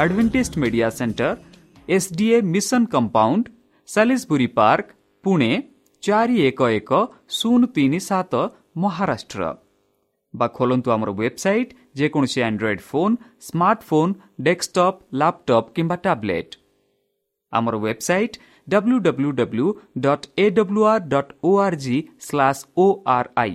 ଠିକଣା Adventist media centre SDA mission compound Salisbury Park Pune ଚାରି ଏକ ଏକ ଶୂନ ତିନି ସାତ ମହାରାଷ୍ଟ୍ର ବା ଖୋଲନ୍ତୁ ଆମର ୱେବସାଇଟ୍ ଯେକୌଣସି Android phone smartphone desktop laptop କିମ୍ବା ଟ୍ୟାବ୍ଲେଟ୍ ଆମର website W W W dot A W R dot O R G slash O R I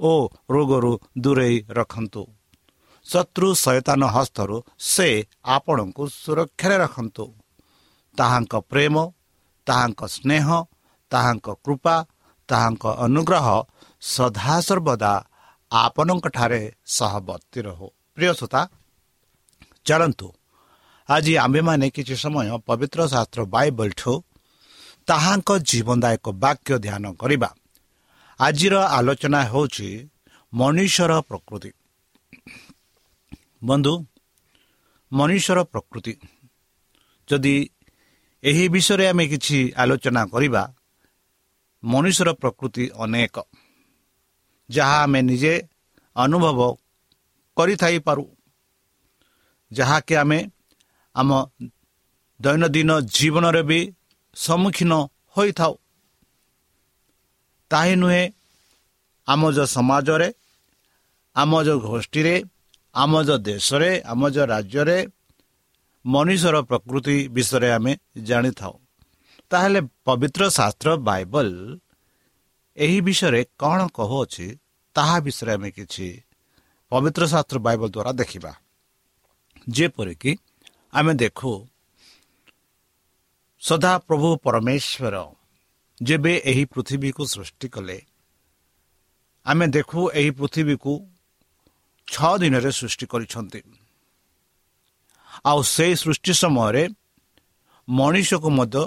ଓ ରୋଗରୁ ଦୂରେଇ ରଖନ୍ତୁ। ଶତ୍ରୁ ସୈତାନ ହସ୍ତରୁ ସେ ଆପଣଙ୍କୁ ସୁରକ୍ଷାରେ ରଖନ୍ତୁ। ତାହାଙ୍କ ପ୍ରେମ ତାହାଙ୍କ ସ୍ନେହ ତାହାଙ୍କ କୃପା ତାହାଙ୍କ ଅନୁଗ୍ରହ ସଦାସର୍ବଦା ଆପଣଙ୍କଠାରେ ସହବର୍ତ୍ତୀ ରହୁ। ପ୍ରିୟସୋତା ଚାଲନ୍ତୁ। ଆଜି ଆମ୍ଭେମାନେ କିଛି ସମୟ ପବିତ୍ର ଶାସ୍ତ୍ର ବାଇବଲଠୁ ତାହାଙ୍କ ଜୀବନଦାୟକ ବାକ୍ୟ ଧ୍ୟାନ କରିବା। ଆଜିର ଆଲୋଚନା ହେଉଛି ମନୁଷ୍ୟର ପ୍ରକୃତି। ବନ୍ଧୁ ମନୁଷ୍ୟର ପ୍ରକୃତି। ଯଦି ଏହି ବିଷୟରେ ଆମେ କିଛି ଆଲୋଚନା କରିବା ମନୁଷ୍ୟର ପ୍ରକୃତି ଅନେକ ଯାହା ଆମେ ନିଜେ ଅନୁଭବ କରିଥାଇପାରୁ। ଯାହାକି ଆମେ ଆମ ଦୈନନ୍ଦିନ ଜୀବନରେ ବି ସମ୍ମୁଖୀନ ହୋଇଥାଉ। ତାହିଁ ନୁହେଁ ଆମ ଯେଉଁ ସମାଜରେ ଆମ ଯେଉଁ ଗୋଷ୍ଠୀରେ ଆମ ଯେଉଁ ଦେଶରେ ଆମ ଯେଉଁ ରାଜ୍ୟରେ ମଣିଷର ପ୍ରକୃତି ବିଷୟରେ ଆମେ ଜାଣିଥାଉ। ତାହେଲେ ପବିତ୍ର ଶାସ୍ତ୍ର ବାଇବଲ ଏହି ବିଷୟରେ କ'ଣ କହୁଅଛି ତାହା ବିଷୟରେ ଆମେ କିଛି ପବିତ୍ର ଶାସ୍ତ୍ର ବାଇବଲ ଦ୍ୱାରା ଦେଖିବା। ଯେପରିକି ଆମେ ଦେଖୁ ସଦାପ୍ରଭୁ ପରମେଶ୍ୱର ଯେବେ ଏହି ପୃଥିବୀକୁ ସୃଷ୍ଟି କଲେ ଆମେ ଦେଖୁ ଏହି ପୃଥିବୀକୁ ଛଅ ଦିନରେ ସୃଷ୍ଟି କରିଛନ୍ତି। ଆଉ ସେହି ସୃଷ୍ଟି ସମୟରେ ମଣିଷକୁ ମଧ୍ୟ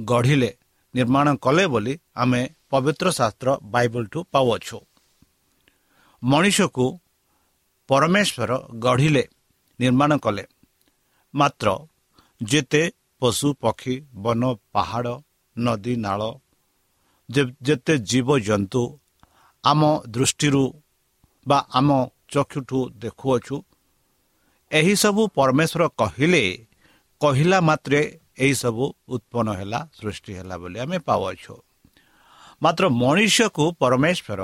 ଗଢ଼ିଲେ ନିର୍ମାଣ କଲେ ବୋଲି ଆମେ ପବିତ୍ର ଶାସ୍ତ୍ର ବାଇବଲଠୁ ପାଉଅଛୁ। ମଣିଷକୁ ପରମେଶ୍ୱର ଗଢ଼ିଲେ ନିର୍ମାଣ କଲେ। ମାତ୍ର ଯେତେ ପଶୁ ପକ୍ଷୀ ବନ ପାହାଡ଼ ନଦୀ ନାଳ ଯେତେ ଜୀବଜନ୍ତୁ ଆମ ଦୃଷ୍ଟିରୁ ବା ଆମ ଚକ୍ଷୁଠୁ ଦେଖୁଅଛୁ ଏହିସବୁ ପରମେଶ୍ୱର କହିଲେ କହିଲା ମାତ୍ରେ ଏହିସବୁ ଉତ୍ପନ୍ନ ହେଲା ସୃଷ୍ଟି ହେଲା ବୋଲି ଆମେ ପାଉଅଛୁ। ମାତ୍ର ମଣିଷକୁ ପରମେଶ୍ୱର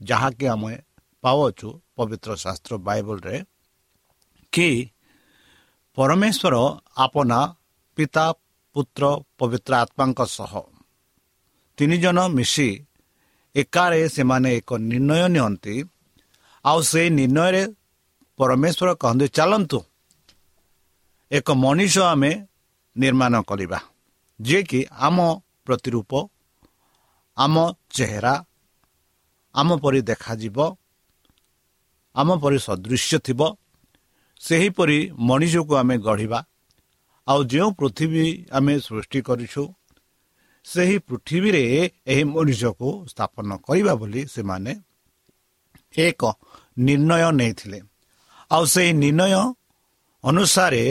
ଯାହାକି ଆମେ ପାଉଅଛୁ ପବିତ୍ର ଶାସ୍ତ୍ର ବାଇବଲରେ କି ପରମେଶ୍ୱର ଆପନା ପିତା ପୁତ୍ର ପବିତ୍ର ଆତ୍ମାଙ୍କ ସହ ତିନି ଜଣ ମିଶି ଏକାରେ ସେମାନେ ଏକ ନିର୍ଣ୍ଣୟ ନିଅନ୍ତି ଆଉ ସେଇ ନିର୍ଣ୍ଣୟରେ ପରମେଶ୍ୱର କହନ୍ତି ଚାଲନ୍ତୁ ଏକ ମଣିଷ ଆମେ ନିର୍ମାଣ କରିବା ଯିଏକି ଆମ ପ୍ରତିରୂପ ଆମ ଚେହେରା ଆମ ପରି ଦେଖାଯିବ ଆମ ପରି ସଦୃଶ୍ୟ ଥିବ ସେହିପରି ମଣିଷକୁ ଆମେ ଗଢ଼ିବା ଆଉ ଯେଉଁ ପୃଥିବୀ ଆମେ ସୃଷ୍ଟି କରିଛୁ ସେହି ପୃଥିବୀରେ ଏହି ମଣିଷକୁ ସ୍ଥାପନ କରିବା ବୋଲି ସେମାନେ ଏକ ନିର୍ଣ୍ଣୟ ନେଇଥିଲେ। ଆଉ ସେହି ନିର୍ଣ୍ଣୟ ଅନୁସାରେ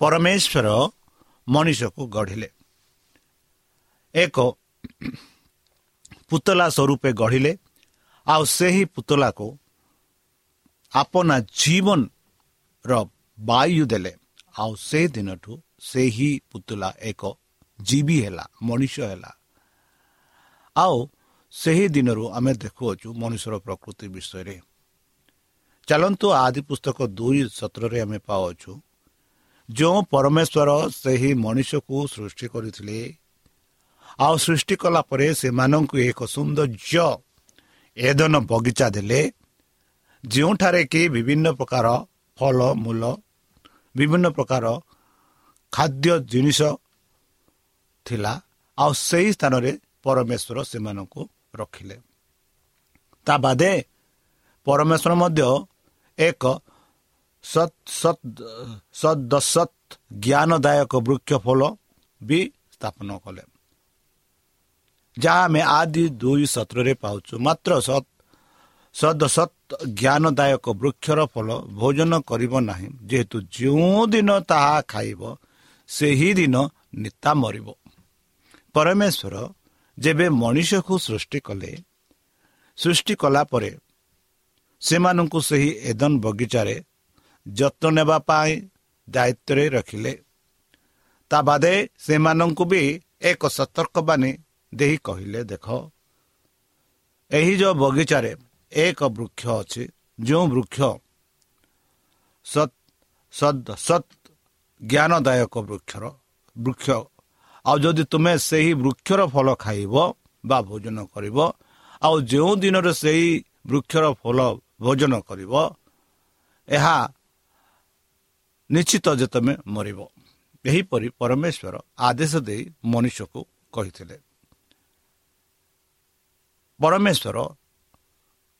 ପରମେଶ୍ୱର ମଣିଷକୁ ଗଢ଼ିଲେ। ଏକ ପୁତଲା ସ୍ୱରୂପେ ଗଢ଼ିଲେ। ଆଉ ସେହି ପୁତଲାକୁ ଆପନା ଜୀବନର ବାୟୁ ଦେଲେ। ଆଉ ସେହି ଦିନଠୁ ସେହି ପୁତଲା ଏକ ଜୀବୀ ହେଲା ମଣିଷ ହେଲା ଆଉ ସେହି ଦିନରୁ ଆମେ ଦେଖୁଅଛୁ ମଣିଷର ପ୍ରକୃତି ବିଷୟରେ ଚାଲନ୍ତୁ ଆଦି ପୁସ୍ତକ ଦୁଇ ସତ୍ରରେ ଆମେ ପାଉଛୁ ଯେଉଁ ପରମେଶ୍ୱର ସେହି ମଣିଷକୁ ସୃଷ୍ଟି କରିଥିଲେ ଆଉ ସୃଷ୍ଟି କଲା ପରେ ସେମାନଙ୍କୁ ଏକ ସୌନ୍ଦର୍ଯ୍ୟ ଏଦନ ବଗିଚା ଦେଲେ ଯେଉଁଠାରେ କି ବିଭିନ୍ନ ପ୍ରକାର ଫଳ ମୂଲ ବିଭିନ୍ନ ପ୍ରକାର ଖାଦ୍ୟ ଜିନିଷ ଥିଲା। ଆଉ ସେହି ସ୍ଥାନରେ ପରମେଶ୍ୱର ସେମାନଙ୍କୁ ରଖିଲେ। ତା ବାଦେ ପରମେଶ୍ୱର ମଧ୍ୟ ଏକ ସଦସତ୍ ଜ୍ଞାନଦାୟକ ବୃକ୍ଷ ଫଳ ବି ସ୍ଥାପନ କଲେ। ଯାହା ଆମେ ଆଦି ଦୁଇ ସତ୍ରରେ ପାଉଛୁ। ମାତ୍ର ସତ୍ ସଦସତ୍ ଜ୍ଞାନଦାୟକ ବୃକ୍ଷର ଫଳ ଭୋଜନ କରିବ ନାହିଁ। ଯେହେତୁ ଯେଉଁ ଦିନ ତାହା ଖାଇବ ସେହି ଦିନ ନେତା ମରିବ। ପରମେଶ୍ୱର ଯେବେ ମଣିଷକୁ ସୃଷ୍ଟି କଲେ ସୃଷ୍ଟି କଲା ପରେ ସେମାନଙ୍କୁ ସେହି ଏଦନ ବଗିଚାରେ ଯତ୍ନ ନେବା ପାଇଁ ଦାୟିତ୍ୱରେ ରଖିଲେ। ତା ବାଦେ ସେମାନଙ୍କୁ ବି ଏକ ସତର୍କବାଣୀ ଦେଇ କହିଲେ ଦେଖ ଏହି ଯେଉଁ ବଗିଚାରେ ଏକ ବୃକ୍ଷ ଅଛି ଯେଉଁ ବୃକ୍ଷ ସତ୍ ସତ୍ ସତ୍ ଜ୍ଞାନଦାୟକ ବୃକ୍ଷର ବୃକ୍ଷ ଆଉ ଯଦି ତୁମେ ସେହି ବୃକ୍ଷର ଫଳ ଖାଇବ ବା ଭୋଜନ କରିବ ଆଉ ଯେଉଁ ଦିନରେ ସେହି ବୃକ୍ଷର ଫଳ ଭୋଜନ କରିବ ଏହା ନିଶ୍ଚିତ ଯେ ତୁମେ ମରିବ। ଏହିପରି ପରମେଶ୍ୱର ଆଦେଶ ଦେଇ ମନୁଷ୍ୟକୁ କହିଥିଲେ। ପରମେଶ୍ୱର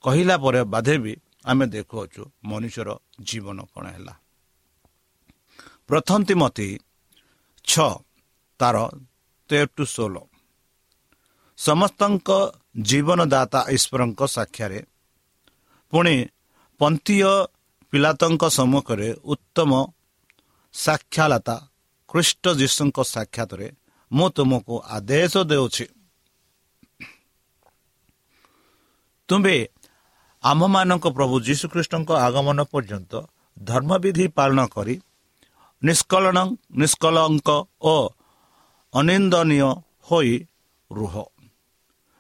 କହିଲା ପରେ ବାଧେ ବି ଆମେ ଦେଖୁଅଛୁ ମନୁଷ୍ୟର ଜୀବନ କ'ଣ ହେଲା। ପ୍ରଥମ ତିମତି ଛଅ ତାର ତେର ଟୁ ଷୋହଳ ସମସ୍ତଙ୍କ ଜୀବନଦାତା ଈଶ୍ୱରଙ୍କ ସାକ୍ଷାରେ ପୁଣି ପନ୍ଥୀୟ ପିଲାତଙ୍କ ସମ୍ମୁଖରେ ଉତ୍ତମ ସାକ୍ଷାଲତା ଖ୍ରୀଷ୍ଟ ଯୀଶୁଙ୍କ ସାକ୍ଷାତରେ ମୁଁ ତୁମକୁ ଆଦେଶ ଦେଉଛି। ତୁମ୍ଭେ ଆମ୍ଭମାନଙ୍କ ପ୍ରଭୁ ଯୀଶୁଖ୍ରୀଷ୍ଟଙ୍କ ଆଗମନ ପର୍ଯ୍ୟନ୍ତ ଧର୍ମବିଧି ପାଳନ କରି ନିଷ୍କଳନ ନିଷ୍କଳଙ୍କ ଓ ଅନିନ୍ଦନୀୟ ହୋଇ ରୁହ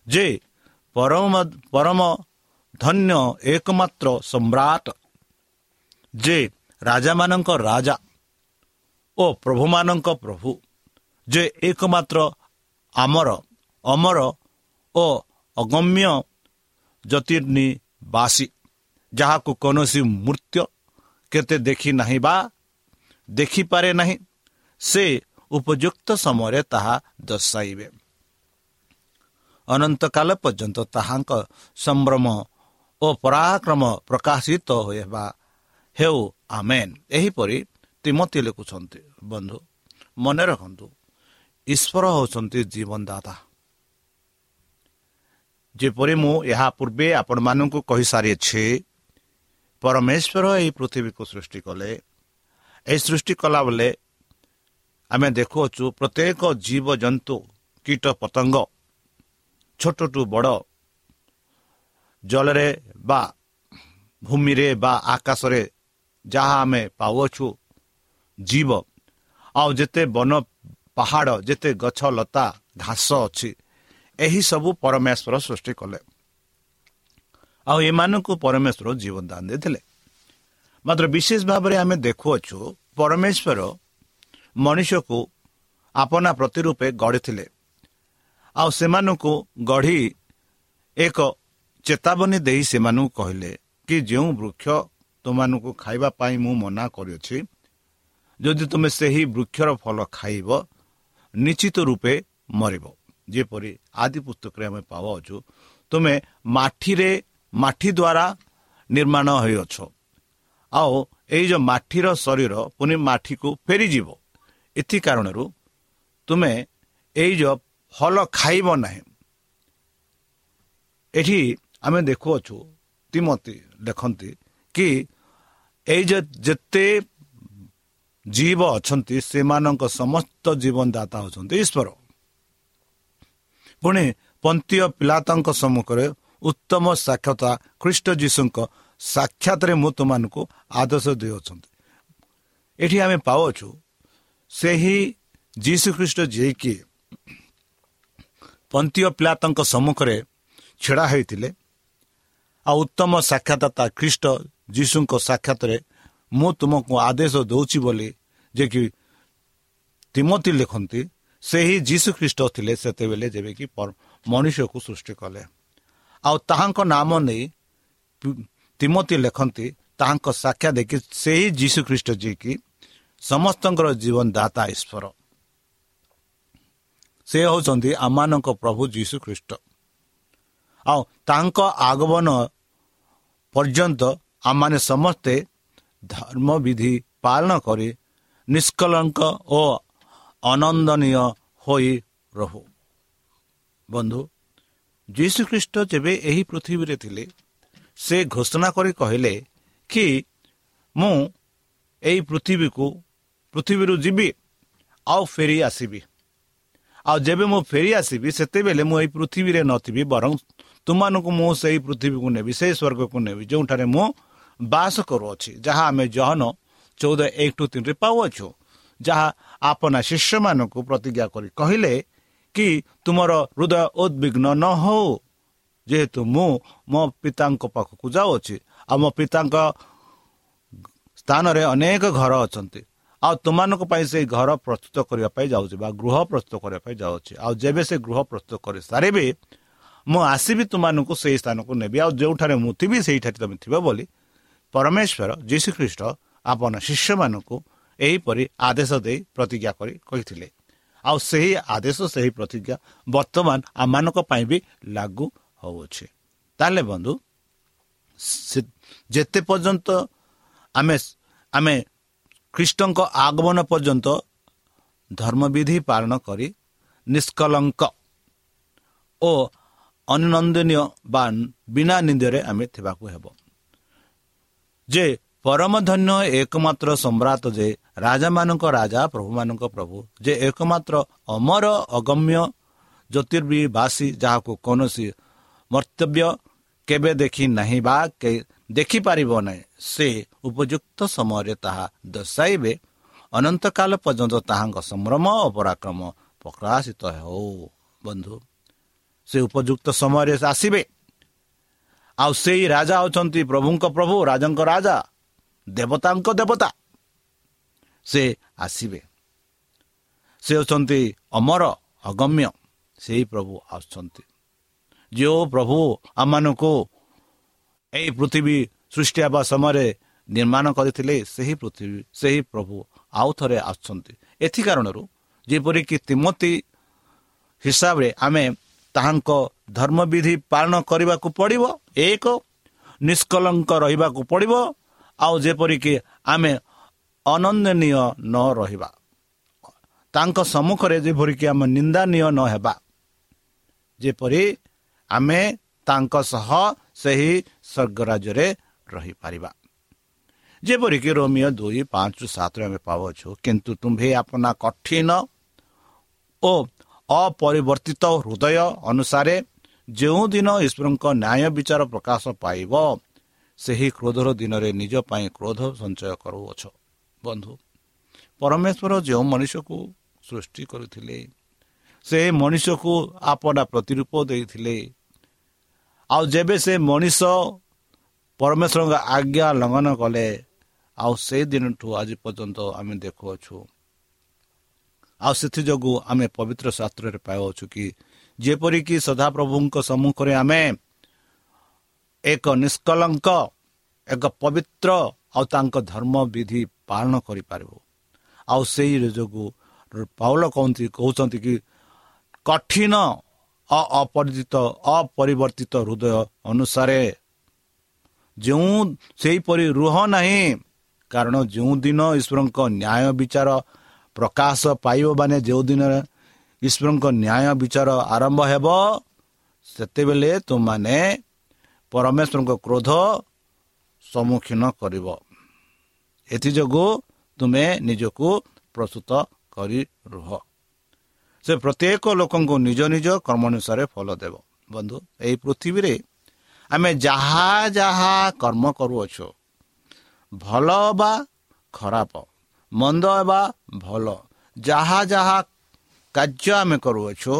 ଯେ ପରମ ପରମ ଧନ୍ୟ ଏକମାତ୍ର ସମ୍ରାଟ ଯେ ରାଜାମାନଙ୍କ ରାଜା ଓ ପ୍ରଭୁମାନଙ୍କ ପ୍ରଭୁ ଯେ ଏକମାତ୍ର ଆମର ଅମର ଓ ଅଗମ୍ୟ ଜ୍ୟୋତିର୍ନିବାସୀ ଯାହାକୁ କୌଣସି ମୃତ୍ୟୁ କେତେ ଦେଖି ନାହିଁ ବା ଦେଖିପାରେ ନାହିଁ ସେ ଉପଯୁକ୍ତ ସମୟରେ ତାହା ଦର୍ଶାଇବେ। ଅନନ୍ତକାଳ ପର୍ଯ୍ୟନ୍ତ ତାହାଙ୍କ ସମ୍ଭ୍ରମ ଓ ପରାକ୍ରମ ପ୍ରକାଶିତ ହେବା। ହେଉ ଆମେନ୍। ଏହିପରି ତିମତି ଲେଖୁଛନ୍ତି। ବନ୍ଧୁ ମନେ ରଖନ୍ତୁ ଈଶ୍ୱର ହେଉଛନ୍ତି ଜୀବନଦାତା। ଯେପରି ମୁଁ ଏହା ପୂର୍ବେ ଆପଣମାନଙ୍କୁ କହିସାରିଅଛି ପରମେଶ୍ୱର ଏହି ପୃଥିବୀକୁ ସୃଷ୍ଟି କଲେ। ଏହି ସୃଷ୍ଟି କଲା ବେଳେ ଆମେ ଦେଖୁଅଛୁ ପ୍ରତ୍ୟେକ ଜୀବଜନ୍ତୁ କୀଟ ପତଙ୍ଗ ଛୋଟଠୁ ବଡ଼ ଜଳରେ ବା ଭୂମିରେ ବା ଆକାଶରେ ଯାହା ଆମେ ପାଉଅଛୁ ଜୀବ। ଆଉ ଯେତେ ବନ ପାହାଡ଼ ଯେତେ ଗଛ ଲତା ଘାସ ଅଛି ଏହିସବୁ ପରମେଶ୍ୱର ସୃଷ୍ଟି କଲେ। ଆଉ ଏମାନଙ୍କୁ ପରମେଶ୍ୱର ଜୀବନ ଦାନ ଦେଇଥିଲେ। ମାତ୍ର ବିଶେଷ ଭାବରେ ଆମେ ଦେଖୁଅଛୁ ପରମେଶ୍ୱର ମଣିଷକୁ ଆପଣା ପ୍ରତି ରୂପେ ଗଢ଼ିଥିଲେ। ଆଉ ସେମାନଙ୍କୁ ଗଢ଼ି ଏକ ଚେତାବନୀ ଦେଇ ସେମାନଙ୍କୁ କହିଲେ କି ଯେଉଁ ବୃକ୍ଷ ତୁମମାନଙ୍କୁ ଖାଇବା ପାଇଁ ମୁଁ ମନା କରିଅଛି ଯଦି ତୁମେ ସେହି ବୃକ୍ଷର ଫଳ ଖାଇବ ନିଶ୍ଚିତ ରୂପେ ମରିବ। ଯେପରି ଆଦି ପୁସ୍ତକରେ ଆମେ ପାଉଛୁ ତୁମେ ମାଠିରେ ମାଠି ଦ୍ୱାରା ନିର୍ମାଣ ହୋଇଅଛ। ଆଉ ଏଇ ଯେଉଁ ମାଠିର ଶରୀର ପୁଣି ମାଠିକୁ ଫେରିଯିବ। ଏଥି କାରଣରୁ ତୁମେ ଏଇ ଯେଉଁ ଫଳ ଖାଇବ ନାହିଁ। ଏଠି ଆମେ ଦେଖୁଅଛୁ ତିମତି ଦେଖନ୍ତି କି ଏଇ ଯେତେ ଜୀବ ଅଛନ୍ତି ସେମାନଙ୍କ ସମସ୍ତ ଜୀବନଦାତା ହେଉଛନ୍ତି ଈଶ୍ୱର। ପୁଣି ପନ୍ତୀୟ ପିଲାତାଙ୍କ ସମ୍ମୁଖରେ ଉତ୍ତମ ସାକ୍ଷତା ଖ୍ରୀଷ୍ଟ ଯୀଶୁଙ୍କ ସାକ୍ଷାତରେ ମୁଁ ତୁମମାନଙ୍କୁ ଆଦର୍ଶ ଦେଉଛନ୍ତି ଏଠି ଆମେ ପାଉଛୁ ସେହି ଯୀଶୁ ଖ୍ରୀଷ୍ଟ ଯିଏକି ପନ୍ତୀୟ ପିଲାତାଙ୍କ ସମ୍ମୁଖରେ ଛିଡ଼ା ହୋଇଥିଲେ ଆଉ ଉତ୍ତମ ସାକ୍ଷାତତା ଖ୍ରୀଷ୍ଟ ଯୀଶୁଙ୍କ ସାକ୍ଷାତରେ ମୁଁ ତୁମକୁ ଆଦେଶ ଦେଉଛି ବୋଲି ଯେ କି ତିମତି ଲେଖନ୍ତି ସେହି ଯୀଶୁ ଖ୍ରୀଷ୍ଟ ଥିଲେ ସେତେବେଳେ ଯେବେକି ମଣିଷକୁ ସୃଷ୍ଟି କଲେ। ଆଉ ତାହାଙ୍କ ନାମ ନେଇ ତିମତି ଲେଖନ୍ତି ତାହାଙ୍କ ସାକ୍ଷା ଦେଖି ସେହି ଯୀଶୁ ଖ୍ରୀଷ୍ଟ ଯିଏକି ସମସ୍ତଙ୍କର ଜୀବନ ଦାତା ଈଶ୍ୱର। ସେ ହେଉଛନ୍ତି ଆମମାନଙ୍କ ପ୍ରଭୁ ଯୀଶୁ ଖ୍ରୀଷ୍ଟ। ଆଉ ତାଙ୍କ ଆଗମନ ପର୍ଯ୍ୟନ୍ତ ଆମମାନେ ସମସ୍ତେ ଧର୍ମବିଧି ପାଳନ କରି ନିଷ୍କଳଙ୍କ ଓ ଅନନ୍ଦନୀୟ ହୋଇ ରହୁ। ବନ୍ଧୁ ଯୀଶୁଖ୍ରୀଷ୍ଟ ଯେବେ ଏହି ପୃଥିବୀରେ ଥିଲେ ସେ ଘୋଷଣା କରି କହିଲେ କି ମୁଁ ଏହି ପୃଥିବୀକୁ ପୃଥିବୀରୁ ଯିବି ଆଉ ଫେରି ଆସିବି ଆଉ ଯେବେ ମୁଁ ଫେରି ଆସିବି ସେତେବେଳେ ମୁଁ ଏହି ପୃଥିବୀରେ ନଥିବି ବରଂ ତୁମମାନଙ୍କୁ ମୁଁ ସେହି ପୃଥିବୀକୁ ନେବି ସେହି ସ୍ୱର୍ଗକୁ ନେବି ଯେଉଁଠାରେ ମୁଁ ବାସ କରୁଅଛି ଯାହା ଆମେ ଜହନ ଚଉଦ ଏକ ଟୁ ତିନିରେ ପାଉଅଛୁ। ଯାହା ଆପଣ ଶିଷ୍ୟମାନଙ୍କୁ ପ୍ରତିଜ୍ଞା କରି କହିଲେ କି ତୁମର ହୃଦୟ ଉଦ୍ବିଗ୍ନ ନ ହଉ ଯେହେତୁ ମୁଁ ମୋ ପିତାଙ୍କ ପାଖକୁ ଯାଉଅଛି। ଆଉ ମୋ ପିତାଙ୍କ ସ୍ଥାନରେ ଅନେକ ଘର ଅଛନ୍ତି। ଆଉ ତୁମମାନଙ୍କ ପାଇଁ ସେଇ ଘର ପ୍ରସ୍ତୁତ କରିବା ପାଇଁ ଯାଉଛି ବା ଗୃହ ପ୍ରସ୍ତୁତ କରିବା ପାଇଁ ଯାଉଛି। ଆଉ ଯେବେ ସେ ଗୃହ ପ୍ରସ୍ତୁତ କରିସାରିବେ ମୁଁ ଆସିବି ତୁମମାନଙ୍କୁ ସେହି ସ୍ଥାନକୁ ନେବି। ଆଉ ଯେଉଁଠାରେ ମୁଁ ଥିବି ସେଇଠାରେ ତୁମେ ଥିବ ବୋଲି ପରମେଶ୍ୱର ଯୀଶୁଖ୍ରୀଷ୍ଟ ଆପଣ ଶିଷ୍ୟମାନଙ୍କୁ ଏହିପରି ଆଦେଶ ଦେଇ ପ୍ରତିଜ୍ଞା କରି କହିଥିଲେ। ଆଉ ସେହି ଆଦେଶ ସେହି ପ୍ରତିଜ୍ଞା ବର୍ତ୍ତମାନ ଆମମାନଙ୍କ ପାଇଁ ବି ଲାଗୁ ହେଉଅଛି ତାହେଲେ ବନ୍ଧୁ ଯେତେ ପର୍ଯ୍ୟନ୍ତ ଆମେ ଆମେ ଖ୍ରୀଷ୍ଟଙ୍କ ଆଗମନ ପର୍ଯ୍ୟନ୍ତ ଧର୍ମବିଧି ପାଳନ କରି ନିଷ୍କଳଙ୍କ ଓ ଅନନନ୍ଦନୀୟ ବା ବିନା ନିନ୍ଦରେ ଆମେ ଥିବାକୁ ହେବ। ଯେ ପରମ ଧନ୍ୟ ଏକମାତ୍ର ସମ୍ରାଟ ଯେ ରାଜାମାନଙ୍କ ରାଜା ପ୍ରଭୁମାନଙ୍କ ପ୍ରଭୁ ଯେ ଏକମାତ୍ର ଅମର ଅଗମ୍ୟ ଜ୍ୟୋତିର୍ବିବାସୀ ଯାହାକୁ କୌଣସି ମର୍ତ୍ତବ୍ୟ କେବେ ଦେଖି ନାହିଁ ବା ଦେଖିପାରିବ ନାହିଁ ସେ ଉପଯୁକ୍ତ ସମୟରେ ତାହା ଦର୍ଶାଇବେ। ଅନନ୍ତକାଳ ପର୍ଯ୍ୟନ୍ତ ତାହାଙ୍କ ସମ୍ଭ୍ରମ ଓ ପରାକ୍ରମ ପ୍ରକାଶିତ ହେଉ। ବନ୍ଧୁ ସେ ଉପଯୁକ୍ତ ସମୟରେ ଆସିବେ। ଆଉ ସେଇ ରାଜା ଅଛନ୍ତି ପ୍ରଭୁଙ୍କ ପ୍ରଭୁ ରାଜାଙ୍କ ରାଜା ଦେବତାଙ୍କ ଦେବତା। ସେ ଆସିବେ। ସେ ଅଛନ୍ତି ଅମର ଅଗମ୍ୟ। ସେହି ପ୍ରଭୁ ଆସୁଛନ୍ତି। ଯେଉଁ ପ୍ରଭୁ ଆମମାନଙ୍କୁ ଏହି ପୃଥିବୀ ସୃଷ୍ଟି ହେବା ସମୟରେ ନିର୍ମାଣ କରିଥିଲେ ସେହି ପୃଥିବୀ ସେହି ପ୍ରଭୁ ଆଉ ଥରେ ଆସୁଛନ୍ତି। ଏଥି କାରଣରୁ ଯେପରିକି ତିମତି ହିସାବରେ ଆମେ ତାହାଙ୍କ ଧର୍ମବିଧି ପାଳନ କରିବାକୁ ପଡ଼ିବ ଏକ ନିଷ୍କଳଙ୍କ ରହିବାକୁ ପଡ଼ିବ ଆଉ ଯେପରିକି ଆମେ ଅନନ୍ଦନୀୟ ନ ରହିବା। ତାଙ୍କ ସମ୍ମୁଖରେ ଯେପରିକି ଆମେ ନିନ୍ଦାନୀୟ ନ ହେବା ଯେପରି ଆମେ ତାଙ୍କ ସହ ସେହି ସ୍ୱର୍ଗରାଜ୍ୟରେ ରହିପାରିବା। ଯେପରିକି ରୋମିଓ ଦୁଇ ପାଞ୍ଚ ସାତରେ ଆମେ ପାଉଛୁ କିନ୍ତୁ ତୁମ୍ଭେ ଆପଣା କଠିନ ଓ ଅପରିବର୍ତ୍ତିତ ହୃଦୟ ଅନୁସାରେ ଯେଉଁଦିନ ଈଶ୍ୱରଙ୍କ ନ୍ୟାୟ ବିଚାର ପ୍ରକାଶ ପାଇବ ସେହି କ୍ରୋଧର ଦିନରେ ନିଜ ପାଇଁ କ୍ରୋଧ ସଞ୍ଚୟ କରୁଅଛ। ବନ୍ଧୁ ପରମେଶ୍ୱର ଯେଉଁ ମଣିଷକୁ ସୃଷ୍ଟି କରିଥିଲେ ସେ ମଣିଷକୁ ଆପଣା ପ୍ରତିରୂପ ଦେଇଥିଲେ ଆଉ ଯେବେ ସେ ମଣିଷ ପରମେଶ୍ୱରଙ୍କ ଆଜ୍ଞା ଲଙ୍ଘନ କଲେ ଆଉ ସେଇ ଦିନଠୁ ଆଜି ପର୍ଯ୍ୟନ୍ତ ଆମେ ଦେଖୁଅଛୁ। ଆଉ ସେଥିଯୋଗୁଁ ଆମେ ପବିତ୍ର ଶାସ୍ତ୍ରରେ ପାଉଅଛୁ କି ଯେପରିକି ସଦାପ୍ରଭୁଙ୍କ ସମ୍ମୁଖରେ ଆମେ ଏକ ନିଷ୍କଳଙ୍କ ଏକ ପବିତ୍ର ଆଉ ତାଙ୍କ ଧର୍ମ ବିଧି ପାଳନ କରିପାରିବୁ। ଆଉ ସେଇ ଯୋଗୁଁ ପାଉଲ କହନ୍ତି କହୁଛନ୍ତି କି କଠିନ ଅପରିଚିତ ଅପରିବର୍ତ୍ତିତ ହୃଦୟ ଅନୁସାରେ ଯେଉଁ ସେହିପରି ରୁହ ନାହିଁ କାରଣ ଯେଉଁ ଦିନ ଈଶ୍ୱରଙ୍କ ନ୍ୟାୟ ବିଚାର ପ୍ରକାଶ ପାଇବ ମାନେ ଯେଉଁ ଦିନରେ ଈଶ୍ୱରଙ୍କ ନ୍ୟାୟ ବିଚାର ଆରମ୍ଭ ହେବ ସେତେବେଳେ ତୁମମାନେ ପରମେଶ୍ୱରଙ୍କ କ୍ରୋଧ ସମ୍ମୁଖୀନ କରିବ ଏଥିଯୋଗୁଁ ତୁମେ ନିଜକୁ ପ୍ରସ୍ତୁତ କରି ରୁହ ସେ ପ୍ରତ୍ୟେକ ଲୋକଙ୍କୁ ନିଜ ନିଜ କର୍ମ ଅନୁସାରେ ଫଳ ଦେବ। ବନ୍ଧୁ ଏହି ପୃଥିବୀରେ ଆମେ ଯାହା ଯାହା କର୍ମ କରୁଅଛୁ ଭଲ ବା ଖରାପ ମନ୍ଦ ହେବା ଭଲ ଯାହା ଯାହା କାର୍ଯ୍ୟ ଆମେ କରୁଅଛୁ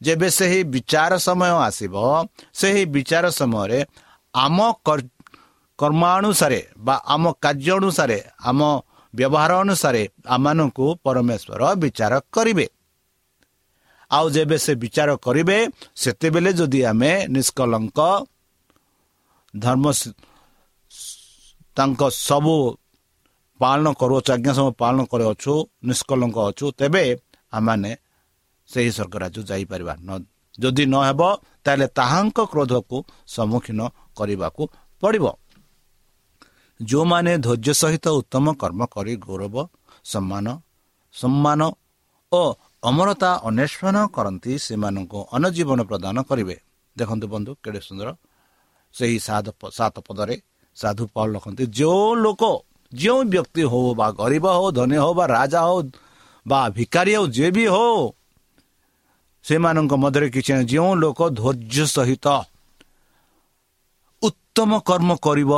ଯେବେ ସେହି ବିଚାର ସମୟ ଆସିବ ସେହି ବିଚାର ସମୟରେ ଆମ କର୍ମାନୁସାରେ ବା ଆମ କାର୍ଯ୍ୟ ଅନୁସାରେ ଆମ ବ୍ୟବହାର ଅନୁସାରେ ଆମମାନଙ୍କୁ ପରମେଶ୍ୱର ବିଚାର କରିବେ। ଆଉ ଯେବେ ସେ ବିଚାର କରିବେ ସେତେବେଳେ ଯଦି ଆମେ ନିଷ୍କଲଙ୍କ ଧର୍ମ ତାଙ୍କ ସବୁ ପାଳନ କରୁଅଛୁ ଆଜ୍ଞା ସବୁ ପାଳନ କରୁଅଛୁ ନିଷ୍କଲଙ୍କ ଅଛୁ ତେବେ ଆମମାନେ ସେହି ସ୍ୱର୍ଗରାଜ ଯାଇପାରିବା ଯଦି ନ ହେବ ତାହେଲେ ତାହାଙ୍କ କ୍ରୋଧକୁ ସମ୍ମୁଖୀନ କରିବାକୁ ପଡ଼ିବ। ଯେଉଁମାନେ ଧୈର୍ଯ୍ୟ ସହିତ ଉତ୍ତମ କର୍ମ କରି ଗୌରବ ସମ୍ମାନ ସମ୍ମାନ ଓ ଅମରତା ଅନ୍ୱେଷଣ କରନ୍ତି ସେମାନଙ୍କୁ ଅନଜୀବନ ପ୍ରଦାନ କରିବେ। ଦେଖନ୍ତୁ ବନ୍ଧୁ କେଡ଼େ ସୁନ୍ଦର। ସେହି ସାତ ପଦରେ ସାଧୁ ପାଳ ରଖନ୍ତି ଯେଉଁ ଲୋକ ଯେଉଁ ବ୍ୟକ୍ତି ହଉ ବା ଗରିବ ହଉ ଧନୀ ହଉ ବା ରାଜା ହଉ ବା ଭିକାରୀ ହଉ ଯିଏ ବି ହଉ ସେମାନଙ୍କ ମଧ୍ୟରେ କିଛି ନାହିଁ ଯେଉଁ ଲୋକ ଧୈର୍ଯ୍ୟ ସହିତ ଉତ୍ତମ କର୍ମ କରିବ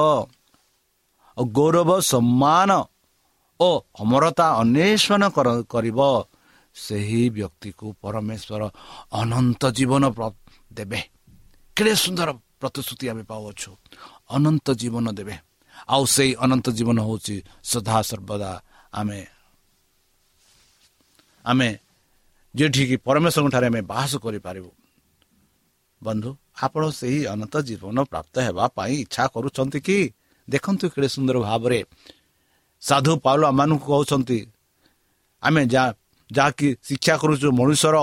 ଗୌରବ ସମ୍ମାନ ଓ ଅମରତା ଅନ୍ୱେଷଣ କରିବ ସେହି ବ୍ୟକ୍ତିକୁ ପରମେଶ୍ୱର ଅନନ୍ତ ଜୀବନ ଦେବେ। କେଡ଼େ ସୁନ୍ଦର ପ୍ରତିଶ୍ରୁତି ଆମେ ପାଉଅଛୁ। ଅନନ୍ତ ଜୀବନ ଦେବେ। ଆଉ ସେଇ ଅନନ୍ତ ଜୀବନ ହେଉଛି ସଦା ସର୍ବଦା ଆମେ ଆମେ ଯେଉଁଠିକି ପରମେଶ୍ୱରଙ୍କ ଠାରେ ଆମେ ବାସ କରିପାରିବୁ। ବନ୍ଧୁ ଆପଣ ସେହି ଅନନ୍ତ ଜୀବନ ପ୍ରାପ୍ତ ହେବା ପାଇଁ ଇଚ୍ଛା କରୁଛନ୍ତି କି? ଦେଖନ୍ତୁ କେଡ଼େ ସୁନ୍ଦର ଭାବରେ ସାଧୁ ପାଉଲ ଆମମାନଙ୍କୁ କହୁଛନ୍ତି ଆମେ ଯାହା ଯାହାକି ଶିକ୍ଷା କରୁଛୁ ମଣିଷର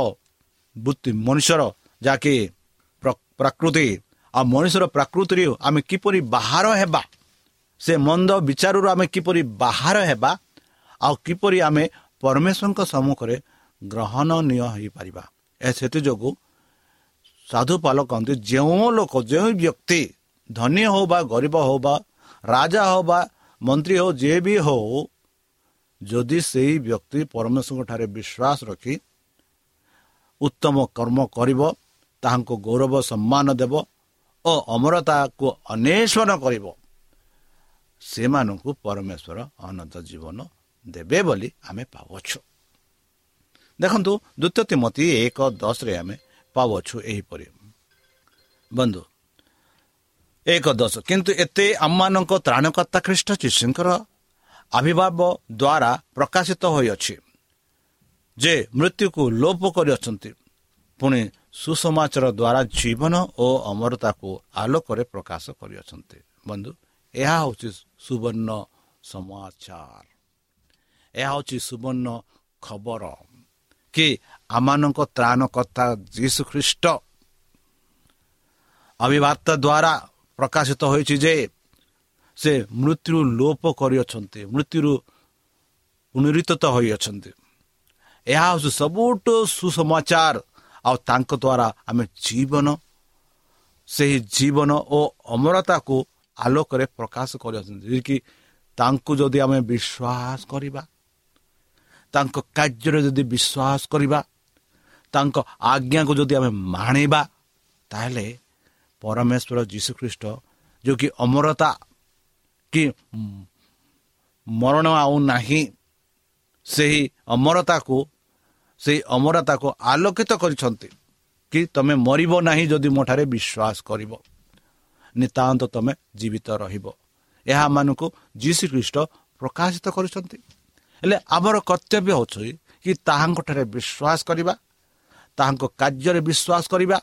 ବୃତ୍ତି ମଣିଷର ଯାହାକି ପ୍ରକୃତି ଆଉ ମଣିଷର ପ୍ରକୃତିରେ ଆମେ କିପରି ବାହାର ହେବା ସେ ମନ୍ଦ ବିଚାରରୁ ଆମେ କିପରି ବାହାର ହେବା ଆଉ କିପରି ଆମେ ପରମେଶ୍ୱରଙ୍କ ସମ୍ମୁଖରେ ଗ୍ରହଣନୀୟ ହୋଇପାରିବା। ଏ ସେଥିଯୋଗୁଁ ସାଧୁପାଲ କହନ୍ତି ଯେଉଁ ଲୋକ ଯେଉଁ ବ୍ୟକ୍ତି ଧନୀ ହେଉ ବା ଗରିବ ହେଉ ବା ରାଜା ହେଉ ବା ମନ୍ତ୍ରୀ ହେଉ ଯିଏ ବି ହେଉ ଯଦି ସେହି ବ୍ୟକ୍ତି ପରମେଶ୍ୱରଙ୍କ ଠାରେ ବିଶ୍ୱାସ ରଖି ଉତ୍ତମ କର୍ମ କରିବ ତାହାଙ୍କୁ ଗୌରବ ସମ୍ମାନ ଦେବ ଓ ଅମରତାକୁ ଅନ୍ୱେଷଣ କରିବ ସେମାନଙ୍କୁ ପରମେଶ୍ୱର ଅନନ୍ତ ଜୀବନ ଦେବେ ବୋଲି ଆମେ ପାଉଛୁ ଦେଖନ୍ତୁ ଦ୍ୱିତୀୟ ତିମତି ଏକ ଦଶରେ ଆମେ ପାଉଛୁ ଏହିପରି। ବନ୍ଧୁ ଏକ ଦଶ। କିନ୍ତୁ ଏତେ ଆମମାନଙ୍କ ତ୍ରାଣକର୍ତ୍ତା ଖ୍ରୀଷ୍ଟ ଯୀଶୁଙ୍କର ଆବିର୍ଭାବ ଦ୍ୱାରା ପ୍ରକାଶିତ ହୋଇଅଛି ଯେ ମୃତ୍ୟୁକୁ ଲୋପ କରିଅଛନ୍ତି। ପୁଣି ସୁସମାଚାର ଦ୍ୱାରା ଜୀବନ ଓ ଅମରତାକୁ ଆଲୋକରେ ପ୍ରକାଶ କରିଅଛନ୍ତି। ବନ୍ଧୁ ଏହା ହେଉଛି ସୁବର୍ଣ୍ଣ ସମାଚାର। ଏହା ହେଉଛି ସୁବର୍ଣ୍ଣ ଖବର କି ଆମମାନଙ୍କ ତ୍ରାଣକର୍ତ୍ତା ଯୀଶୁ ଖ୍ରୀଷ୍ଟ ଅଭିବାର୍ତ୍ତା ଦ୍ୱାରା ପ୍ରକାଶିତ ହୋଇଛି ଯେ ସେ ମୃତ୍ୟୁ ଲୋପ କରିଅଛନ୍ତି ମୃତ୍ୟୁରୁ ପୁନରୁତ ହୋଇଅଛନ୍ତି। ଏହା ହେଉଛି ସବୁଠୁ ସୁସମାଚାର। ଆଉ ତାଙ୍କ ଦ୍ୱାରା ଆମେ ଜୀବନ ସେହି ଜୀବନ ଓ ଅମରତାକୁ ଆଲୋକରେ ପ୍ରକାଶ କରିଅଛନ୍ତି। କି ତାଙ୍କୁ ଯଦି ଆମେ ବିଶ୍ୱାସ କରିବା ତାଙ୍କ କାର୍ଯ୍ୟରେ ଯଦି ବିଶ୍ୱାସ କରିବା ତାଙ୍କ ଆଜ୍ଞାକୁ ଯଦି ଆମେ ମାଣିବା ତାହେଲେ ପରମେଶ୍ୱର ଯୀଶୁଖ୍ରୀଷ୍ଟ ଯେଉଁକି ଅମରତା କି ମରଣ ଆଉ ନାହିଁ ସେହି ଅମରତାକୁ ସେହି ଅମରତାକୁ ଆଲୋକିତ କରିଛନ୍ତି କି ତୁମେ ମରିବ ନାହିଁ ଯଦି ମୋ ଠାରେ ବିଶ୍ୱାସ କରିବ। ନିତାନ୍ତ ତୁମେ ଜୀବିତ ରହିବ। ଏହା ମାନଙ୍କୁ ଯୀଶୁ ଖ୍ରୀଷ୍ଟ ପ୍ରକାଶିତ କରୁଛନ୍ତି। ହେଲେ ଆମର କର୍ତ୍ତବ୍ୟ ହେଉଛି କି ତାହାଙ୍କଠାରେ ବିଶ୍ୱାସ କରିବା ତାହାଙ୍କ କାର୍ଯ୍ୟରେ ବିଶ୍ୱାସ କରିବା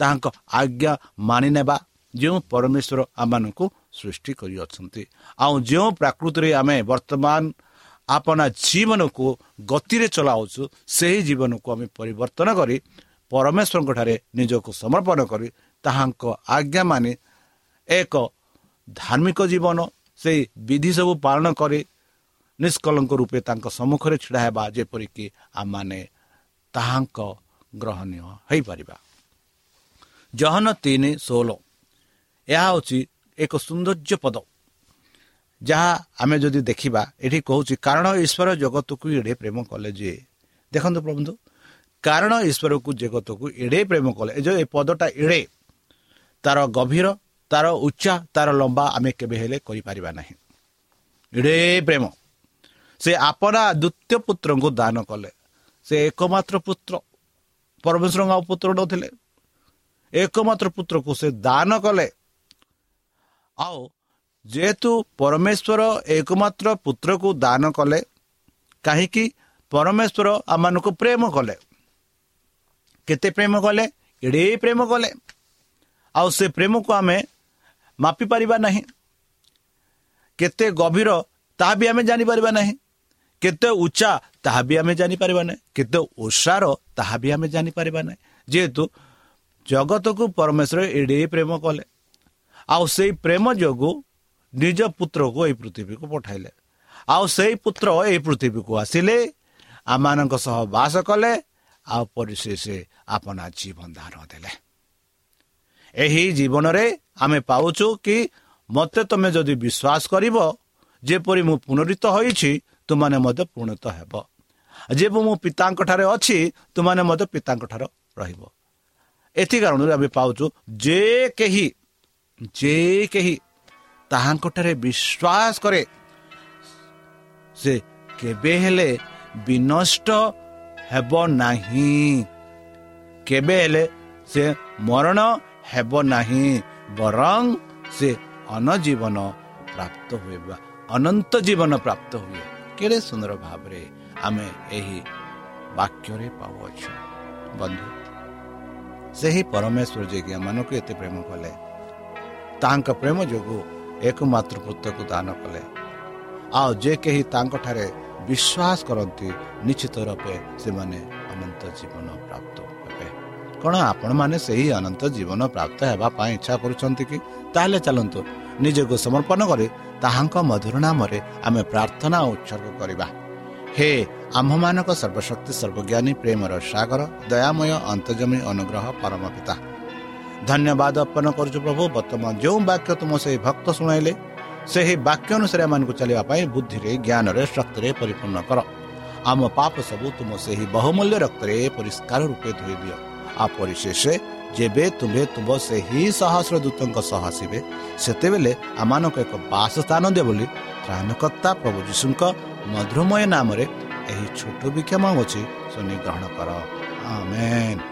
ତାହାଙ୍କ ଆଜ୍ଞା ମାନି ନେବା ଯେଉଁ ପରମେଶ୍ୱର ଆମମାନଙ୍କୁ ସୃଷ୍ଟି କରିଅଛନ୍ତି। ଆଉ ଯେଉଁ ପ୍ରାକୃତିରେ ଆମେ ବର୍ତ୍ତମାନ ଆପଣା ଜୀବନକୁ ଗତିରେ ଚଲାଉଛୁ ସେହି ଜୀବନକୁ ଆମେ ପରିବର୍ତ୍ତନ କରି ପରମେଶ୍ୱରଙ୍କଠାରେ ନିଜକୁ ସମର୍ପଣ କରି ତାହାଙ୍କ ଆଜ୍ଞା ମାନି ଏକ ଧାର୍ମିକ ଜୀବନ ସେଇ ବିଧି ସବୁ ପାଳନ କରି ନିଷ୍କଳଙ୍କ ରୂପେ ତାଙ୍କ ସମ୍ମୁଖରେ ଛିଡ଼ା ହେବା ଯେପରିକି ଆମମାନେ ତାହାଙ୍କ ଗ୍ରହଣୀୟ ହୋଇପାରିବା। ଜହନ ତିନି ଷୋହଳ। ଏହା ହେଉଛି ଏକ ସୌନ୍ଦର୍ଯ୍ୟ ପଦ। ଯାହା ଆମେ ଯଦି ଦେଖିବା ଏଠି କହୁଛି କାରଣ ଈଶ୍ୱର ଜଗତକୁ ଏଡ଼େ ପ୍ରେମ କଲେ ଯେ। ଦେଖନ୍ତୁ ପ୍ରଭୁ କାରଣ ଈଶ୍ୱରକୁ ଜଗତକୁ ଏଡ଼େ ପ୍ରେମ କଲେ ଏ ଯେଉଁ ଏ ପଦଟା ଏଡ଼େ ତାର ଗଭୀର ତାର ଉଚ୍ଚା ତାର ଲମ୍ବା ଆମେ କେବେ ହେଲେ କରିପାରିବା ନାହିଁ। ଏଡ଼େ ପ୍ରେମ। ସେ ଆପଣା ଦ୍ୱିତୀୟ ପୁତ୍ରଙ୍କୁ ଦାନ କଲେ। ସେ ଏକମାତ୍ର ପୁତ୍ର ପରମେଶ୍ୱରଙ୍କ ଆଉ ପୁତ୍ର ନଥିଲେ ଏକମାତ୍ର ପୁତ୍ରକୁ ସେ ଦାନ କଲେ। ଆଉ ଯେହେତୁ ପରମେଶ୍ୱର ଏକମାତ୍ର ପୁତ୍ରକୁ ଦାନ କଲେ କାହିଁକି ପରମେଶ୍ୱର ଆମମାନଙ୍କୁ ପ୍ରେମ କଲେ? କେତେ ପ୍ରେମ କଲେ? ଏଡ଼େ ପ୍ରେମ କଲେ। ଆଉ ସେ ପ୍ରେମକୁ ଆମେ ମାପିପାରିବା ନାହିଁ। କେତେ ଗଭୀର ତାହା ବି ଆମେ ଜାଣିପାରିବା ନାହିଁ। କେତେ ଉଚ୍ଚା ତାହା ବି ଆମେ ଜାଣିପାରିବା ନାହିଁ। କେତେ ଓଷାର ତାହା ବି ଆମେ ଜାଣିପାରିବା ନାହିଁ। ଯେହେତୁ ଜଗତକୁ ପରମେଶ୍ୱର ଏଡ଼େ ପ୍ରେମ କଲେ। ଆଉ ସେଇ ପ୍ରେମ ଯୋଗୁଁ ନିଜ ପୁତ୍ରକୁ ଏହି ପୃଥିବୀକୁ ପଠାଇଲେ। ଆଉ ସେଇ ପୁତ୍ର ଏହି ପୃଥିବୀକୁ ଆସିଲେ ଆମମାନଙ୍କ ସହ ବାସ କଲେ ଆଉ ପରିଶେଷ ଆପଣା ଜୀବନ ଦାନ ଦେଲେ। ଏହି ଜୀବନରେ ଆମେ ପାଉଛୁ କି ମୋତେ ତୁମେ ଯଦି ବିଶ୍ୱାସ କରିବ ଯେପରି ମୁଁ ପୁନରିତ ହୋଇଛି ତୁମାନେ ମଧ୍ୟ ପୂର୍ଣ୍ଣିତ ହେବ। ଯେବେ ମୁଁ ପିତାଙ୍କ ଠାରେ ଅଛି ତୁମାନେ ମଧ୍ୟ ପିତାଙ୍କ ଠାରେ ରହିବ। ଏଥି କାରଣରୁ ଆମେ ପାଉଛୁ ଯେ କେହି ଯେ କେହି ତାହାଙ୍କଠାରେ ବିଶ୍ୱାସ କରେ ସେ କେବେ ହେଲେ ବିନଷ୍ଟ ହେବ ନାହିଁ କେବେ ହେଲେ ସେ ମରଣ ହେବ ନାହିଁ ବରଂ ସେ ଅନଜୀବନ ପ୍ରାପ୍ତ ହୁଏ ବା ଅନନ୍ତ ଜୀବନ ପ୍ରାପ୍ତ ହୁଏ କେଡ଼େ ସୁନ୍ଦର ଭାବରେ ଆମେ ଏହି ବାକ୍ୟରେ ପାଉଅଛୁ ବନ୍ଧୁ ସେହି ପରମେଶ୍ୱର ଯିଏକି ଆମମାନଙ୍କୁ ଏତେ ପ୍ରେମ କଲେ ତାଙ୍କ ପ୍ରେମ ଯୋଗୁଁ ଏକମାତ୍ର ପୁତ୍ରକୁ ଦାନ କଲେ। ଆଉ ଯେ କେହି ତାଙ୍କଠାରେ ବିଶ୍ୱାସ କରନ୍ତି ନିଶ୍ଚିତ ରୂପେ ସେମାନେ ଅନନ୍ତ ଜୀବନ ପ୍ରାପ୍ତ ହେବେ। କ'ଣ ଆପଣମାନେ ସେହି ଅନନ୍ତ ଜୀବନ ପ୍ରାପ୍ତ ହେବା ପାଇଁ ଇଚ୍ଛା କରୁଛନ୍ତି କି? ତାହେଲେ ଚାଲନ୍ତୁ ନିଜକୁ ସମର୍ପଣ କରି ତାହାଙ୍କ ମଧୁର ନାମରେ ଆମେ ପ୍ରାର୍ଥନା ଉତ୍ସର୍ଗ କରିବା। ହେ ଆମ୍ଭମାନଙ୍କ ସର୍ବଶକ୍ତି ସର୍ବଜ୍ଞାନୀ ପ୍ରେମର ସାଗର ଦୟାମୟ ଅନ୍ତର୍ଜମୀ ଅନୁଗ୍ରହ ପରମ ପିତା ଧନ୍ୟବାଦ ଅର୍ପଣ କରୁଛୁ ପ୍ରଭୁ। ବର୍ତ୍ତମାନ ଯେଉଁ ବାକ୍ୟ ତୁମ ସେହି ଭକ୍ତ ଶୁଣାଇଲେ ସେହି ବାକ୍ୟ ଅନୁସାରେ ଏମାନଙ୍କୁ ଚାଲିବା ପାଇଁ ବୁଦ୍ଧିରେ ଜ୍ଞାନରେ ଶକ୍ତିରେ ପରିପୂର୍ଣ୍ଣ କର। ଆମ ପାପ ସବୁ ତୁମ ସେହି ବହୁମୂଲ୍ୟ ରକ୍ତରେ ପରିଷ୍କାର ରୂପେ ଧୋଇ ଦିଅ। ଆଉ ପରିଶେଷ ଯେବେ ତୁମ୍ଭେ ତୁମ ସେହି ସହସ୍ର ଦୂତଙ୍କ ସହ ଆସିବେ ସେତେବେଳେ ଆମମାନଙ୍କୁ ଏକ ବାସ ସ୍ଥାନ ଦିଅ ବୋଲି ତ୍ରାଣକର୍ତ୍ତା ପ୍ରଭୁ ଯୀଶୁଙ୍କ ମଧୁରମୟ ନାମରେ ଏହି ଛୋଟ ବିକ୍ଷମ ଅଛି ଶୁଣି ଗ୍ରହଣ କର। ଆମେନ୍।